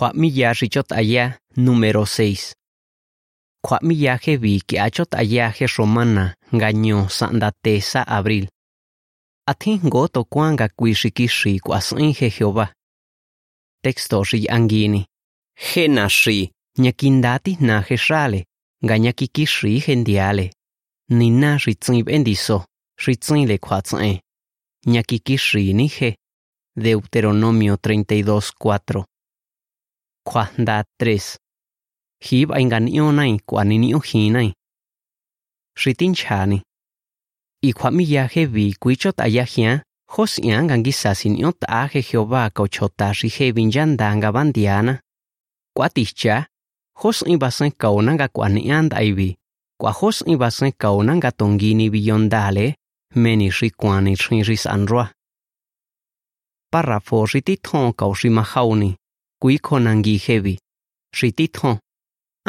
Cuatmillaje chot número 6. Cuatmillaje vi que achot ayaje romana, gañó sandatesa abril. Atin goto cuanga cuishikishi cuasinje Jehová. Texto shi angini. Genashi, naje shale, gañakikishi gendiale. Nina shitzin bendizo, shitzin le cuatzin. ñakikishi nije. Deuteronomio 32.4 Kjua nda tres. Jib ai nganion nai kua ni niu jinai. Ritin chani. Y kua mi yaje vi kuichot ayajian, jos ian gangisa sin iot aje Jehová kochota rije vin yanda bandiana. Kua ticha, jos i basen kaunanga kua ni anda ibi. Kua jos i basen kaunanga tongini biyondale, meni rikuani rin ris anroa. Párrafo riti ton kau rimajauni. kuikho nangi hevi rititho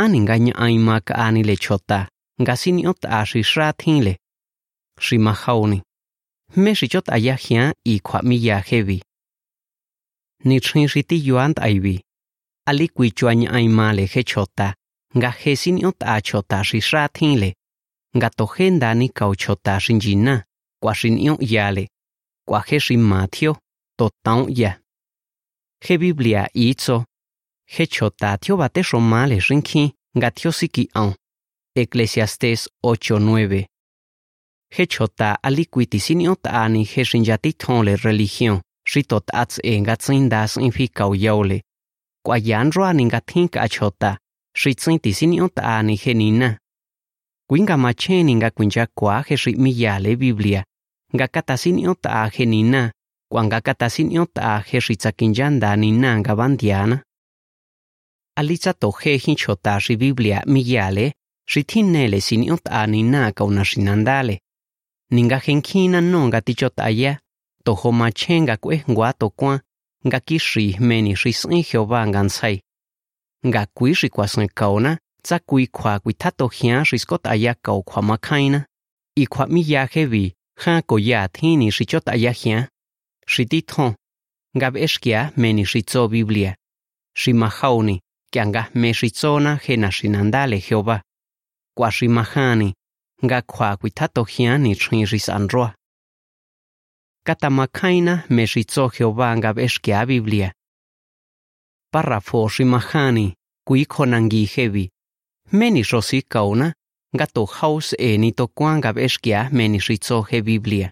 ani nga ña'ai ma k'ani le chota nga sini'ó t'a xi xra thin le xi majauni jmé xi chot'a ya jián i kjua'miya jevi ni chrin xi ti yuán t'aivi ali kui chua ña'ai ma le je chota nga je sini'ó t'a chota xi xra thin le nga tojé ndani kao chota xi nchiná k'ua xi ni'ó ya le k'ua je xi ma thio totaon ya He Biblia itzo. He chota tio bate romale rinki, nga tio siki aun. Eclesiastes 8:9. He chota aliquiti siniot ani he shinjati ton le religion, shitot ats e nga tsindas infikau yaule. Kwa yanro ani nga tink a chota, shitsinti siniot ani he nina. Kwinga macheni nga kwinja kwa he miyale Biblia, nga kata siniot kuangakatasin iot'a jeritzakin yanda ninanga bandiana. Alitzato je hinchota ri Biblia miyale, ritinele sin iot'a ninaka unashinandale. Ninga genkina nonga tichotaya, toho machenga kuehngua tokuan, nga kixri meni ris'in Jehová ngansai. Nga kui rikuasin kaona, tsa kui kua kuitato jian riskotaya kao kua makaina. Y kua miyaje vi, ja koya tini richotaya jian. xititjon ngab'exquia meni xichó biblia Shimahauni, quia ngajme xitsóna jena xinandale jehová kua ximajani nga kjua kuitjatojñani xrin xis'anroa katamakjaina me xichó jehová ngab'exquia biblia párrafo ximajani kuikjonangui Hevi, jméni xosikaona gato haus s'e nitokuan ngab'exquia meni xichó je biblia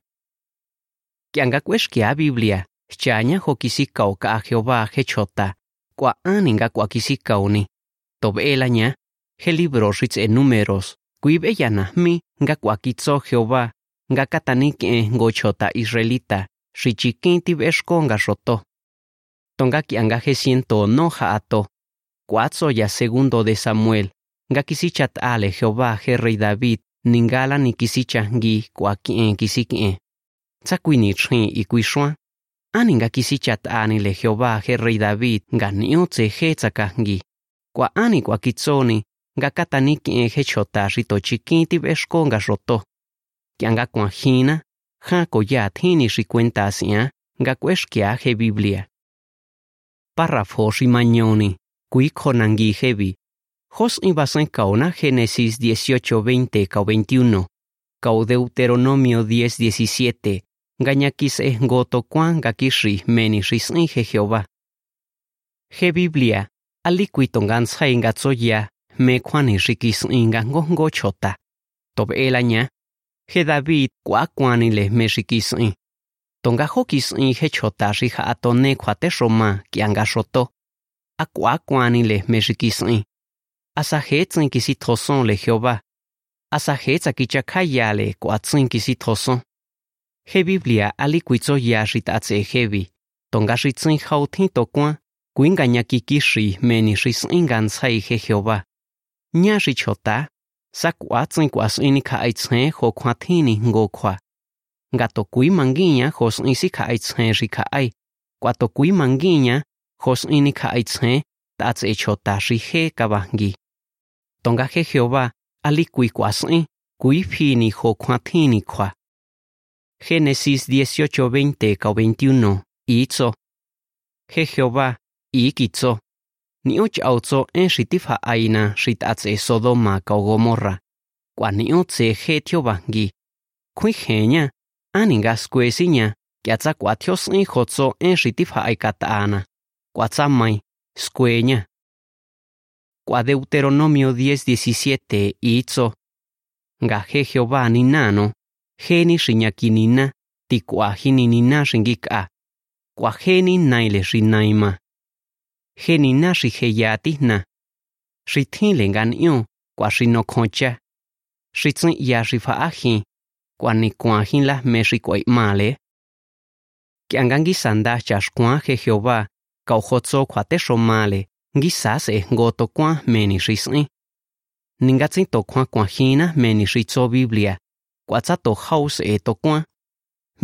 Kianga kweshkia Biblia, chanya hokisi kauka a Jehová he chota, kwa ani nga kwa kisi kauni. Tobela nya, he libro ritz e números, Kuib eyana mi nga kwakitzo Jehová, nga katanik e ngochota israelita, shichikin tibeshko nga roto. Tonga kianga siento no ato. Cuatzo ya segundo de Samuel, nga kisichat ale Jehová he rey David, ningala ni kisicha ngi kwakien kisikien. Tsakwini chin y kuishwan. Ani nga kisichat ani le Jehová he rey David, nga niotse he ngi. Kwa ani kwakitsoni, nga kataniki e he chota rito chiquiti beshko nga roto. Kya nga Biblia. Párrafo shi mañoni, kui konangi hevi. Jos ibasen kauna Génesis 18:20 ka 21. Kau Deuteronomio 10:17. Gañakis e goto kwan nga kishi meni shi sin he Jehová. He Biblia, alikuitongan sai nga tsoya me kwani rikis inga ngongo chota. Tob elaña, he David kwa kwani le me rikis in. Tonga hokis in he chota rija atone kwate roma kianga roto. A kwa kwani le me rikis in. Asa hetsin kisi toson le Jehová. Toson. He Biblia ali kuizo ya rita atse hebi. Tonga shitsin hau tin to kwa. Kuinga nya kikishi meni shisin gan sai he Jehova. Nya shichota. Sakwa tsin kwa sini ka aitsen ho kwa tini ngo kwa. Nga to kui mangiña ho sini si ka aitsen ri ka ai. Kwa to kui mangiña ho sini ka aitsen ta atse chota shi he kabangi. Tonga hiệu Jehova ali kui kwa phi Kui khó ho kwa tini kwa. Génesis 18:20 ka 21 Itzo. He Jehová, ikitzo. ni uch auzo en shitifa aina shit atse Sodoma ka Gomorra. Kwa ni utse he tio bangi. Kui henya, aninga skwesinya, kia tsa kwa tio sin hotso en shitifa aikataana. Kwa tsa mai, skwenya. Kwa Deuteronomio 10:17 itzo. Nga he Jehová ni nano, jeni xinyakinina tikuajininina xinkik'a kuajeni nainle xi naima jenina xi jeyaatijna xi tjinle nkan'ñu kua xi nokjoncha xi tsꞌiya xi pfa'ájin kuanikuajin lajme xi k'ue'male k'ia nga nkísanda chaxkuan je jehová kaojotsó kjuatexomale nkísa s'e jnko tokuán jmeni xi s'í ninkatsín tokjuan kuanjiná jmeni xi tsó biblia kuatza tojaus e tokuan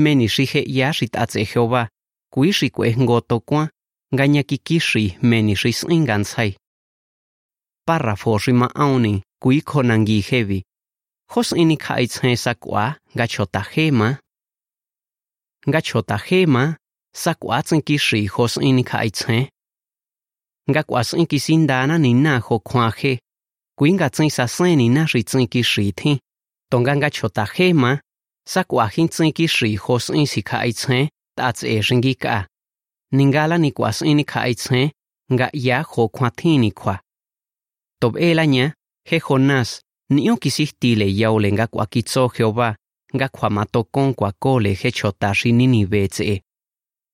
meni xi je'ya xi t'atse Jehová kui xi kuejngo tokuan ngañakiki xi meni xi s'in ngantsjai párrafo xi ma'aoni kui khonangi jevi jo s'ini kja'ai tsjen sa k'ua nga chjota jema nga chjota jema sa k'ua ts'inki xi jo s'ini kja'ai tsjen nga k'ua s'in kisindana ni na jo kjuan je kui nga ts'in sa sén ni na xi ts'inki xi thin tonganga chotajema sakuajin tsinki xijos'in si kja'aitsjen tꞌatse'e xinkik'a ninkala nikuas'in nikja'aitsjen nga'ya jokjuatjin nikjua tob'elaña je jonás ni'yún kisijtile yaole nga kuakitsó jehová nga kjuamatokón kuakóle je chota xi nínive tse'e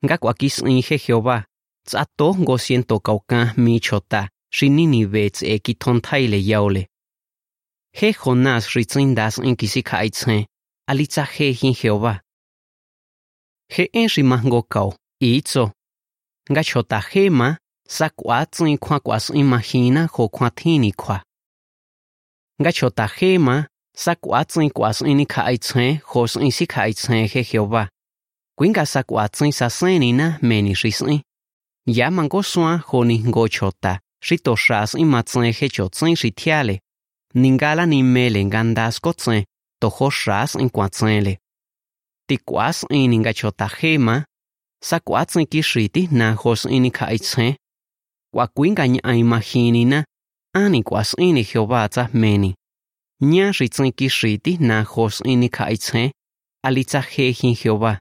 nga kuakís'in je jehová tsꞌató jnko ciento kaukajmi chota xi nínive tse'e kitjontjaile yaole He Jonás ritzindas en kisikaitzen, alitza he hin Jehová. He en rimangokao, itzo. Gachota hema, sakuatzin kwakuatzin mahina ho kwatini kwa. Gachota hema, sakuatzin kuatzin kaitzen, hosin sikaitzen he Jehová. Kuinga sakuatzin sasenina meni risin. Ya mangosuan honin gochota, ritosras imatzen hechotzin ritiale. ningala nimele ngandascotse tojoxas incuatzele. Ticuas iningachotajema, sacuatze kixiti najos inikaitzhe, cuacuingañ aimajinina, anicuas ini jehovatza meni. Nya xitzen kixiti najos inikaitzhe, alitzajejin jehová.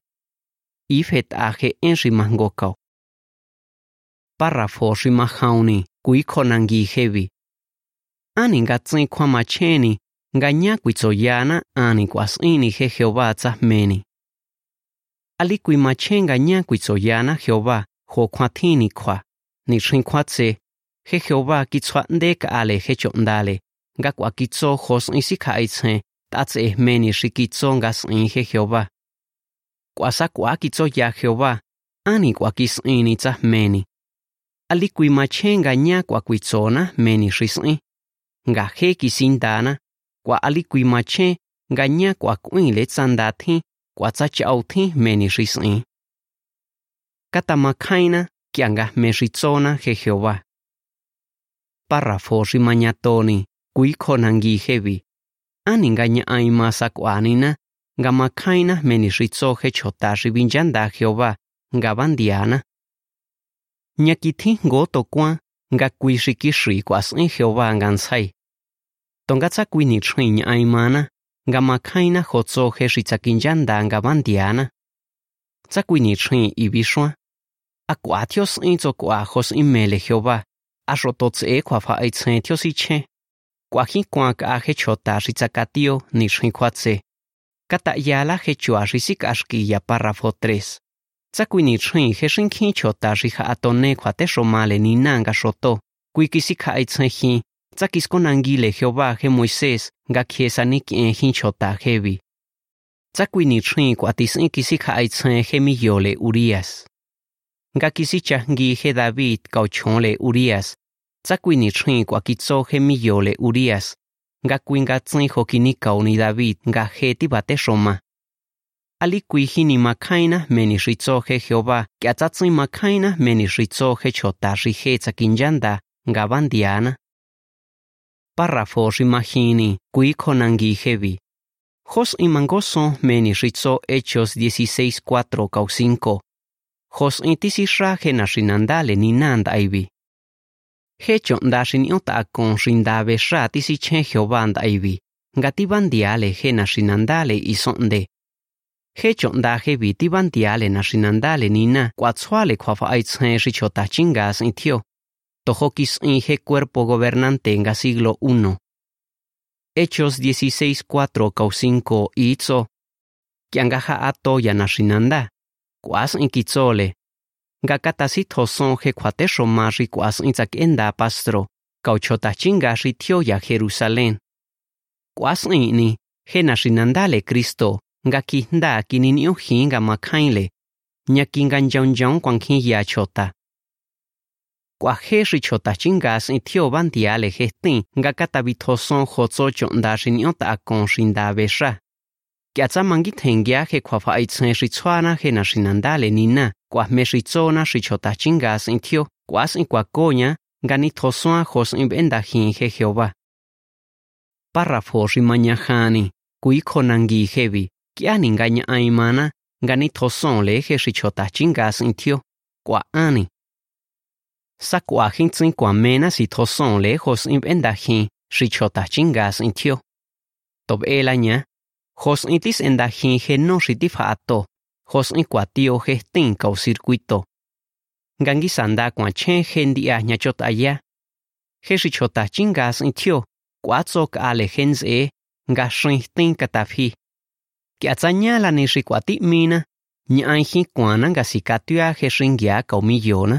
Ifet aje enximangokao. Párrafo ximajauni, cuiconanguijevi. ani nga nkatzín kjuamachjéni nga ñá kuitsoyaana ani kuas'íni je Jehová tsajmeni ali kuimachjén nga ñá kuitsoyaana Jehová jokjuatjíni kjua nixin kjuatse je Jehová kitswa kitsjua'ndé k'ale je cho'ndale nga kwa kuakitso jo s'ín sikja'itsjen t'atse'ejmeni xi kitso nga sin je Jehová. Kwasa kwa kitso ya Jehová ani kwa kuakis'íni tsajmeni ali kuimachjén nga ñá kuakuitsona meni xi s'ín nga he ki sindana kwa ali kui ma che nga nya kwa kui le tsanda thi kwa tsa cha au thi meni ri kata ma kianga ki me ri tsona he jehova para fo ri maña toni kui khonangi hevi ani nga nya ai ma sa kwa anina nga ma meni ri tso he chota ri vinjanda jehova nga bandiana. Nya ki thi to kwa ngakuixikixri kuas'en Jehová ngantsjai tongatsakuy nichjin ña'aymana nga makjaina jotsoje xitsakinya nda nga bandiana tsakuy nichjin ibixuan a ku'a thios'in tsok'ua jos'in mele Jehová axo totse'e kjuafa'ai tsjen thiosichjen kuajin kuan k'a jechota xitsakatio nichjin kjuatse kata'yala jechua xi sik'axkiya párrafo tres tsakuini chhin he shin khin chota ri ja atone khuate shomale ni nanga shoto kuikisi khai chen hi. Tsakis konangile Jehová he Moisés ga khiesani kien hin chota hebi tsakuini chhin kuatis inkisi khai chen he miyole Urias. Ga kisi changi he David kauchonle Urias. Tsakuini chhin kuakitso he miyole Urias. Ga kuinga chen hokini kauni David ga heti bate shoma Ali kui hini makaina meni shitso he Jehová, kia tsa tsin makaina meni shitso he chota shi he tsa kinjanda nga bandiana. Párrafo shi mahini, kui konangi hevi. Jos imangoso meni shitso Hechos 16:4 kau 5. Jos intisi shraje na shinandale ni nand aibi. he chọn đa xin yếu tạ con xin he de he chọn đa he vì tí ban dia le na xin anda le ni na qua chua le khoa fa ai chen si sin thio tojo kis in he cuerpo gobernante en siglo I Hechos 16:4 cau 5 itzo kiangaha ato ya na xin anda quas in kitzole nga katasi thoson he khwate shoma ri kwas inchak enda pastro. Kauchota chinga ri thio ya Jerusalén. Kwas ni he na shinandale Cristo nga ki nda kinin yo hinga makhainle nya kinga njaun njaun kwang khin ya chota. Kwa he ri chota chinga sin thio bandiale he tin nga katabi thoson khotso chonda yo ta kon shinda besha kya tsa mangi thengya he khwafa ai chen ri chwana he na shinandale nina kwa me ri chona ri chota chinga sin thio kwa sin kwa konya ngani thosoa hos in benda hin he Jehová párrafo hevi kya ningaña aimana ngani thoson le he ri chota chinga sin thio kwa ani sa kwa hin tsin kwa mena si thoson le hos in benda hin ri chota chinga sin thio tob elaña hos itis enda hin he no ri tifato hos in kwa tio he tin kau circuito. Gangi sanda kwa chen hendi a nya chot aya. He shi chota chingas in tio, kwa tsok ale hens e, nga katafhi. kiatsañala ni xikuatimina ña'ay jikuana nga sikatioa je xinguia comillona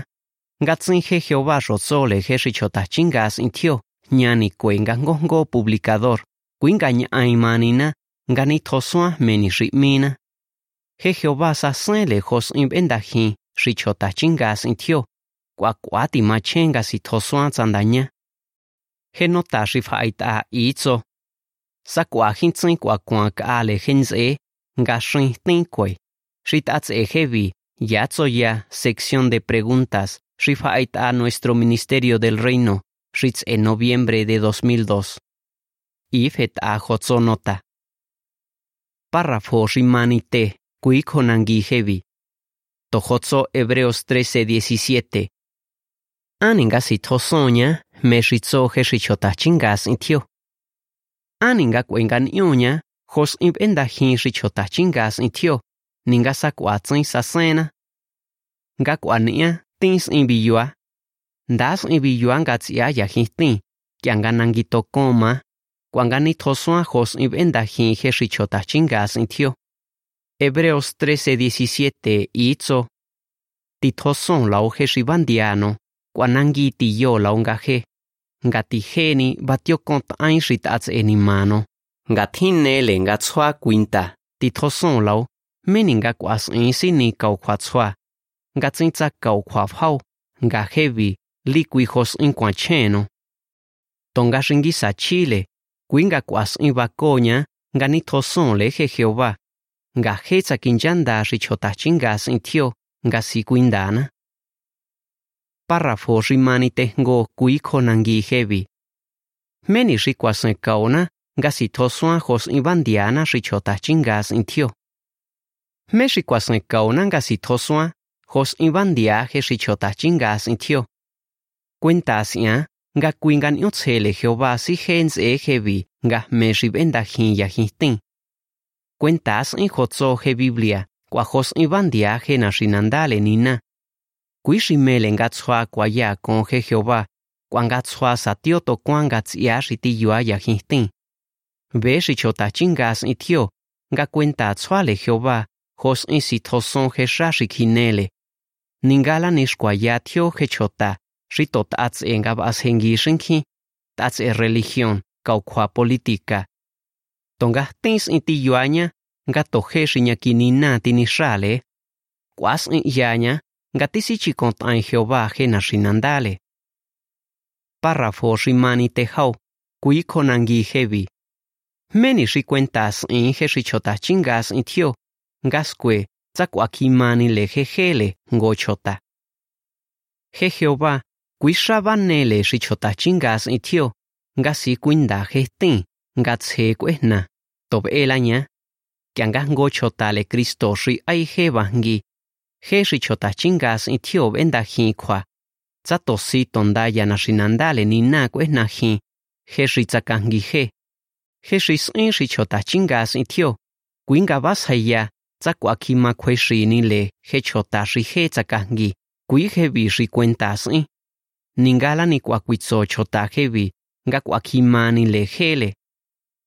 ngatsin je jehová rotzole je xichotajchingas intio ñani kue nga jnkojnko publicador kuinga ña'ay manina nga ni tjosuan jme ni ximina je jehová sasen lejos'in b'endajin xichotajchingas intio k'uak'ua timachen nga si tjosuan tsandañá je nota xifja'it'a iicho itzo. Sa kwa hin tsin kwa kwa ka le. Shi tats e hevi, ya ya, sección de preguntas, shi faita nuestro Ministerio del Reino, shits en noviembre de 2002. Ifet a hotzo nota. Párrafo rimanite. Kui konangi hevi. Tohotso Hebreos 13:17. Aninga si tosoña, me shitzo heshichota chingas intio. Aninga kwengan ioña, hos imp enda hin shichota chingas intio, ninga sa kwatsin sa sena. Nga kwania, tins imbiyua. Das imbiyua ngatsia ya hintin, kianga nangito koma, kwangani tosoa hos imp enda hin heshichota chingas intio. Hebreos 13:17 itzo. Titoson lao heshibandiano, kwanangi tiyo lao. ngati heni batio kont ain shit ats eni mano. Ngat hin nele nga kuinta, ti lau, meni nga kuas insi ni kau kwa tsua. Kau kwa phau, nga hevi, li kui hos in kwa cheno. Tonga shingi sa chile, kui nga kuas in bakonya, nga ni thoson le he jeova. Nga hetsa kinjanda shi chotachin in tio, nga si kuindana. Párrafo rimani tengo kui konangi hevi. Meni ri kwasen kaona nga si tosuan hos ibandiana ri chota chingas in thio. Me ri kwasen kaona nga si tosuan hos ibandia he ri chota chingas in thio. Cuentas ya nga kuingan yotsele Jehová si hens e hevi nga me ri benda hin ya cuentas en hotso he Biblia, cuajos iban viaje na shinandale nina. Kuishimele ngatsua kwaya con he Jehová, kwangatsua satioto kwangats yashi ti yua ya hintin. Ve shi chota chingas itio, nga cuenta tsuale Jehová, hos insitoson he shashi kinele. Ningala nishkwaya tio he chota, shitot ats engab as hengishinki, tats e religión, kaukwa política, tonga tins inti yuaña nga toje xiña kinina tini xale. Kuas in yaña nga tisi chikon tan Jehová jena xinandale. Párrafo rimani tejau, kui konangi hevi. Meni xi cuentas in he xi chota chingas in tio, ngasque, tzakuakimani le jejele ngo chota. He Jehová, kui shabanele xi chota chingas in tio, ngasi kuinda gestin, ngatse kuehna tob elaña, que angas gocho tale Cristo ri ai heshi chotachingas itiob endahin kwa. Tsatosi tondaya naxinandale ninakue najin heshi tsakanguije heshi s'inxi chotachingas itio kuingabasjaya tsakuakimakuexinile jechotaxije tsakangi kuijevi xikuentas'i ningala nikuakuitso chotajevi nga kuakimanile jele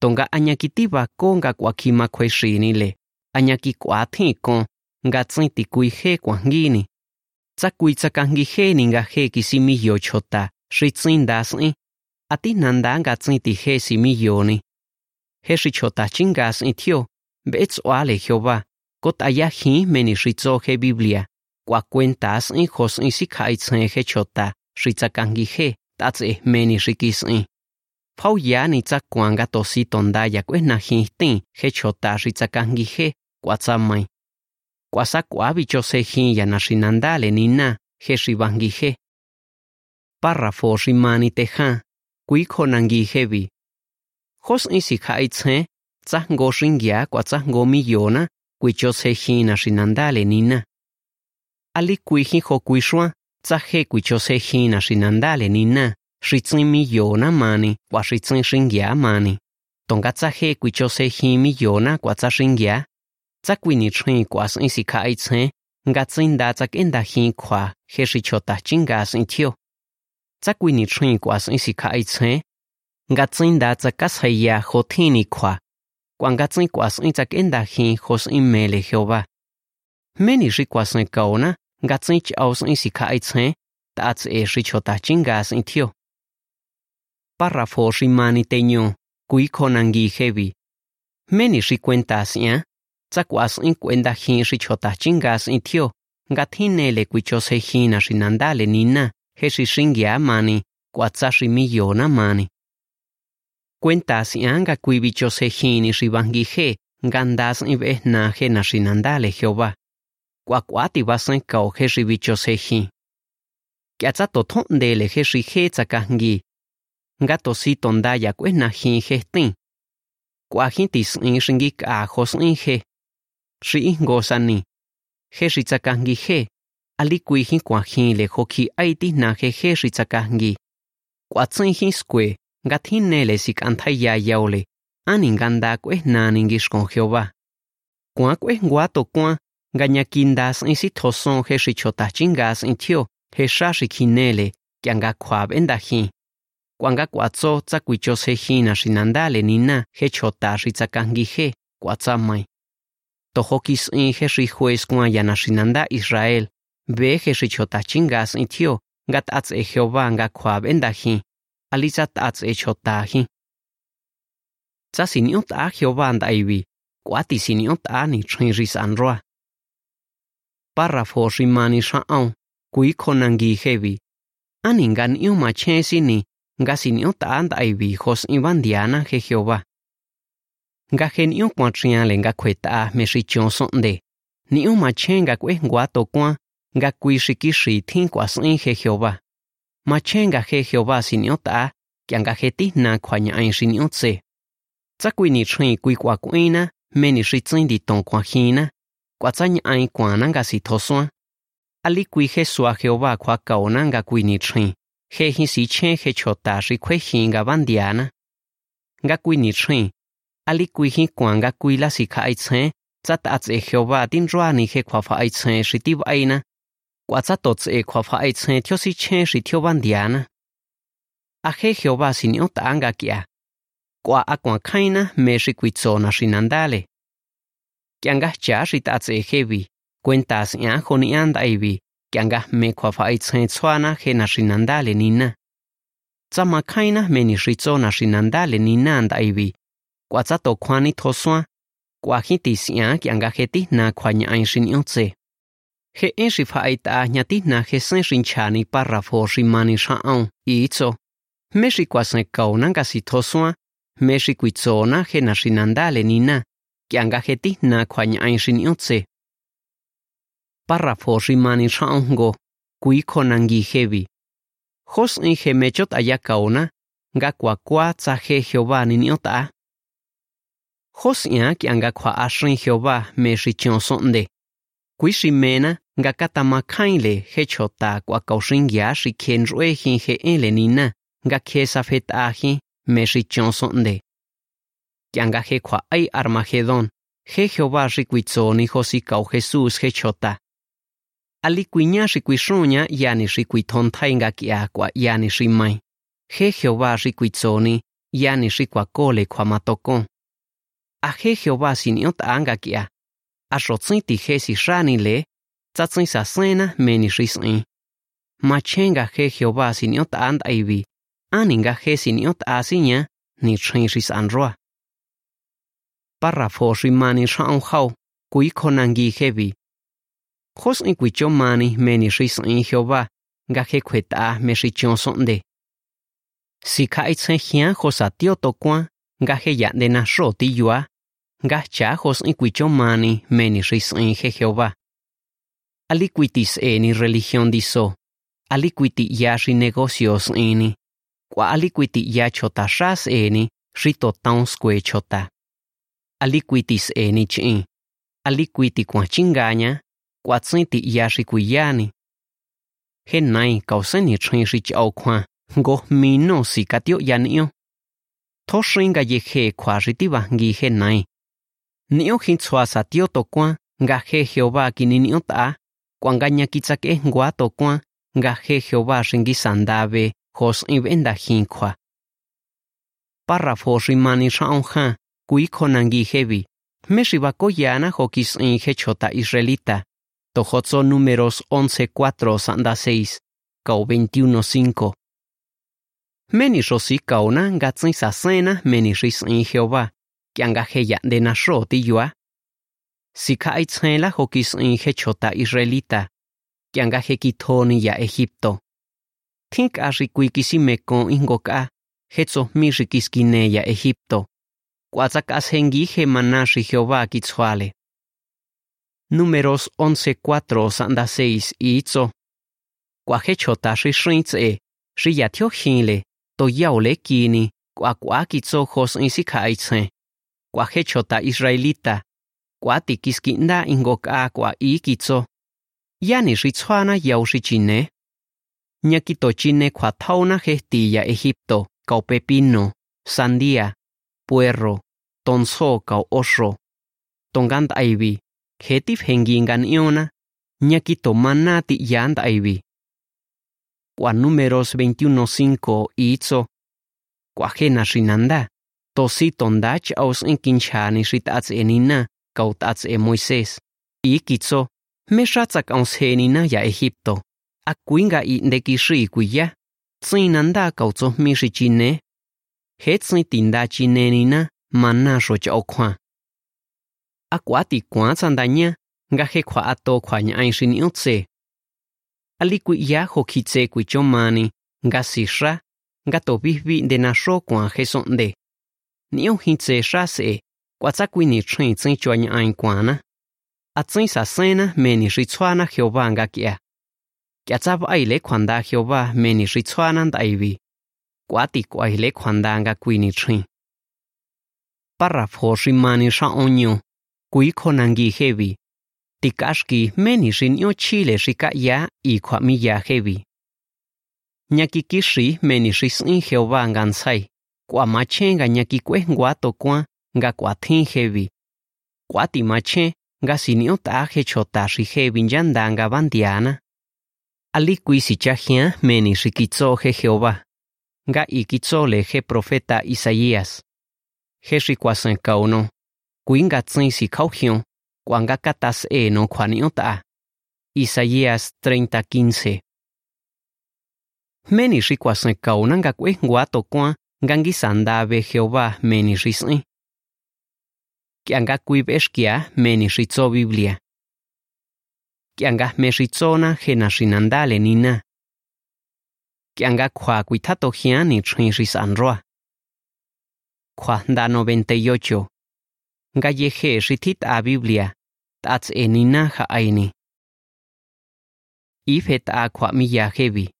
tonga añakitiba ko nga kuakimakuexinile añakikuatjin ko nga tsinti kui he kwangini. tsa kui tsa kangi he ni nga he kisimi yo chota shi tsin sin ati nanda nga tsin he simi yo ni. He shi chota chinga sin tio, beets tswa Jehová kot aya hi meni shi tso he biblia. Kwa cuenta sin jos in si khai tsen he chota shi tsa kangi he tats eh meni shi kisin Pau ya ni tsa kuanga tosi tondaya kwe na hi tin he chota shi tsa kangi he kwa tsa mai. Kwa sa kwa bicho se hi ya na shinandale ni na he shi bangi he párrafo shi mani te ha kui khonangi he bi jos in si khai tsen tsa ngo shingya kwa tsa ngo mi yona kui cho se hi na shinandale ni na. Ali kui hi ho kui shwa tsa he kui cho se hi na shinandale ni na shi tsin mi yona mani. Kwa shi tsin shingya mani tonga tsa he kui cho za kwini chhin kwa sin si kha ai chen nga chin da za ken da hin kwa he shi cho ta chin ga sin thio za kwini chhin kwa sin si kha ai chen nga chin da za ka sai ya ho thini kwa kwa nga chin kwa sin za ken da hin ho sin me le jehova meni shi kwa sin kaona nga chin chi aus sin si kha ai chen ta ts e shi cho ta chin ga sin thio párrafo shi mani teño kui konangi hevi meni shi cuentas ya tsa kwa sin cuenta hi shi chota chinga sin thio nga thine le kui cho se hi na shi nandale ni na he shi shingya mani kwa tsa shi mi yona mani cuenta sia nga kui bicho se hi ni shi bangi he nga ndas in ve na he na shi nandale Jehová. Kwa kwa ti va sen kao he shi bicho se hi kya tsa to thon de le he shi he tsa kangi nga to si tonda ya kwe na hi he tin kwa sĩ ngô san ni he sĩ chaka ngi he ali kui hi kwa hi le ho khi ai ti na he he sĩ chaka ngi kwa tsin hi skwe nga thin ne le sik an thai ya ya ole ani nganda kwe na ni ngi shkon jehova kwa kwe ngwa to kwa nga nya kindas in si thoson he sĩ chota chingas in thio he sha sĩ khinele kya nga khwab en da hi kwanga kwatso tsakuicho se hina shinandale nina. He chota ri tsakangi he kwatsama tohokis in heshi juez kuan yanashinanda Israel. Be heshi chotachingas in tio, gat ats e Jehová nga kuab endahi, alizat ats e chotahi. Tsasiniot a Jehová andaivi, kuati siniot a ni chinris anroa. Párrafo shimani sha'on, kui konangi hevi. Aningan iuma chesini, gasiniot a andaivi hos ibandiana je Jehová. Nga gen yu kwa chia le nga khwe ta me shi chon sonde ni yu ma chen nga kwe ngwa to kwa nga kwi shi ki shi thin kwa sin he Jehová ma chen nga he Jehová sinyo ta, kya nga he ti na kwa nya ai shi sinyo tse. Tsa kwi ni chin kwi kwa kuina me ni shi tsin di ton kwa hina kwa tsa nya ai kwa na nga si tho swa ali kwi he swa Jehová kwa ka ona nga kwi ni chin he hi si chen he chota shi kwe hi nga bandiana nga kwi ni chin ali kui hi kuanga kuila sikha aiche chat ats e jehova din roani he khwa fa aiche shitiv aina. Kwa chatots e khwa fa aiche thyo si che shi thyo bandiana a he jehova sin ot anga kia. Kwa akwa khaina me shi kui chona shinandale kianga cha shi tats e hevi cuentas ya joni anda ibi kianga me khwa fa aiche chwana he na shinandale nina. Tsama khaina me ni shi chona shinandale nina anda ibi kuatsa to khwani thosua kuaji ti sia ki anga jeti na khwanya ain shin yotse he en shi fa aita nyati na he sen shin chani parrafo shi mani sha on itso me shi kwasen kauna ga si thosua me shi kuitsona he na shinandale nina ki anga jeti na khwanya ain shin yotse parrafo shi mani sha on go kui konangi hevi jos en gemechot ayakauna ga kwakwa tsa he Jehová ni niota. Josia ki anga khwa ashrin Jehová me shi chonsonde. Kuishi mena nga katama khainle hechota kwa kaushingia shi kenrue hin he elenina nga khesa fetaji me shi chonsonde. Ki anga he khwa ai Armagedon. He Jehová shi kuitsoni josi kau Jesus hechota. Ali kuiña shi kuishuña yani shi kuitontai nga kia kwa yani shi mai. He Jehová shi kuitsoni yani shi kwa kole kwa matokon. aje Jehová sin yont angakia. Ashotsin ti jesi shani le, tsatsin sa sena meni shisin. Machenga je Jehová sin yont and aibi, aninga je sin yont asinya ni chin shis anroa. Párrafo shi mani shaun hau, kui konangi hebi. Jos in kuicho mani meni shisin Jehová, gaje kweta me shichon sonde. Si kaitzen hian josatio tokuan, gaje yandena shoti yua, nga cha jos in kuicho mani meni shi sin he Jehová. Aliquitis eni religión diso. Aliquiti ya shi negocios eni. Kwa aliquiti ya chota shas eni shi to taun skwe chota. Aliquitis eni chin aliquiti kwa chingaña kwa tsinti ya shi kuyani he nai kauseni chin shi chao kwa go mino si katio yanio tho shinga ye he kwa shi ti bangi he nai nio hin chwa sa tio to kwa nga he Jehová kininio ta kwanganya kitsake ngwa to kwa nga he Jehová shingi sandave hos ibenda hinkwa párrafo rimani shaonja kui konangi hevi meshi bakoyana hokis in he chota israelita. Tojozo números 11.4 sanda 6, kau 21.5. Meni rosi kauna ngatsin sa sena meni ris in Jehová, kianga heya de nasro ti yua. Si ka aitzela hokis in he chota israelita, kianga he kitoni ya Egipto. Tink ashi kuikisi mekon ingoka, hetzo mi rikiskine ya Egipto. Kwazak ashengi he manashi Jehová kitzwale. Números 11.4 sanda 6 itzo. Kwa he chota shi shintze, shi ya tio hinle, to yao le kini, kwa kwa kitzo hos isi kaitze. Kwa he chota israelita, kwa tikiskinda ingoka kwa i kitzo. Yani shi tswana yao shi chine. Nyakito chine kwa tauna gestilla Egipto, kau pepino, sandía, puerro, tonso kau osro. Tongant aivi, hetif hengingan iona, ñakito manati yand aivi. Kwa números 21.5 itzo. Kwa jena shinanda, tosi tondach aus in kinchani xi tꞌatsenina kau tꞌatse Moisés. Ikitso, mexatzak onsenina ya Egipto, akuinga indekixi kuya, tsinanda kau tsojmi xi chine, jetsin tinda chinenina mana xo chokjuan. Akua tikuan tsandaña, nga je kjuaꞌa to kjuañꞌaen xi niꞌo tse. Ali kuiya jokjitse kuichomani, nga sixa, nga tovijvi ndenaxó kuan jesonde. niu hin tse sha se kwa tsa kui ni chen tsen chwa ni ain kwana a tsen sa sena me ni ri chwana jehova nga kia kia tsa ba ile khwanda jehova me ni ri chwana nda ibi kwa ti kwa ile khwanda nga kui ni chen párrafo ri mani sha onyo kui khonangi hebi tikashki meni ri nio chile ri ka ya i khwa mi ya hebi nyakikixi meni ri sin jehova ngan sai Kwa machenga nyakikwe nguato kwa nga. Kwa ti mache nga sinio taje chotashi hevi njandanga bandiana. Ali kui meni shikitzo he Jehová. Nga ikitzo he profeta Isaías. He shikwasen kauno. kuinga tsin si kauhion, kwanga katas e no kwaniota. Isaías 30:15. Meni shikwasen kaunanga kwe nguato kwa gangi sanda Jehová meni risni. Kianga kuib eskia meni rizo Biblia. Kianga me rizona jena sinandale nina. Kianga kua kuitato jiani chin risanroa. Kua da 98. Galleje ritit a Biblia. Tats enina ja aini. Ifet a kua mi ya hebi.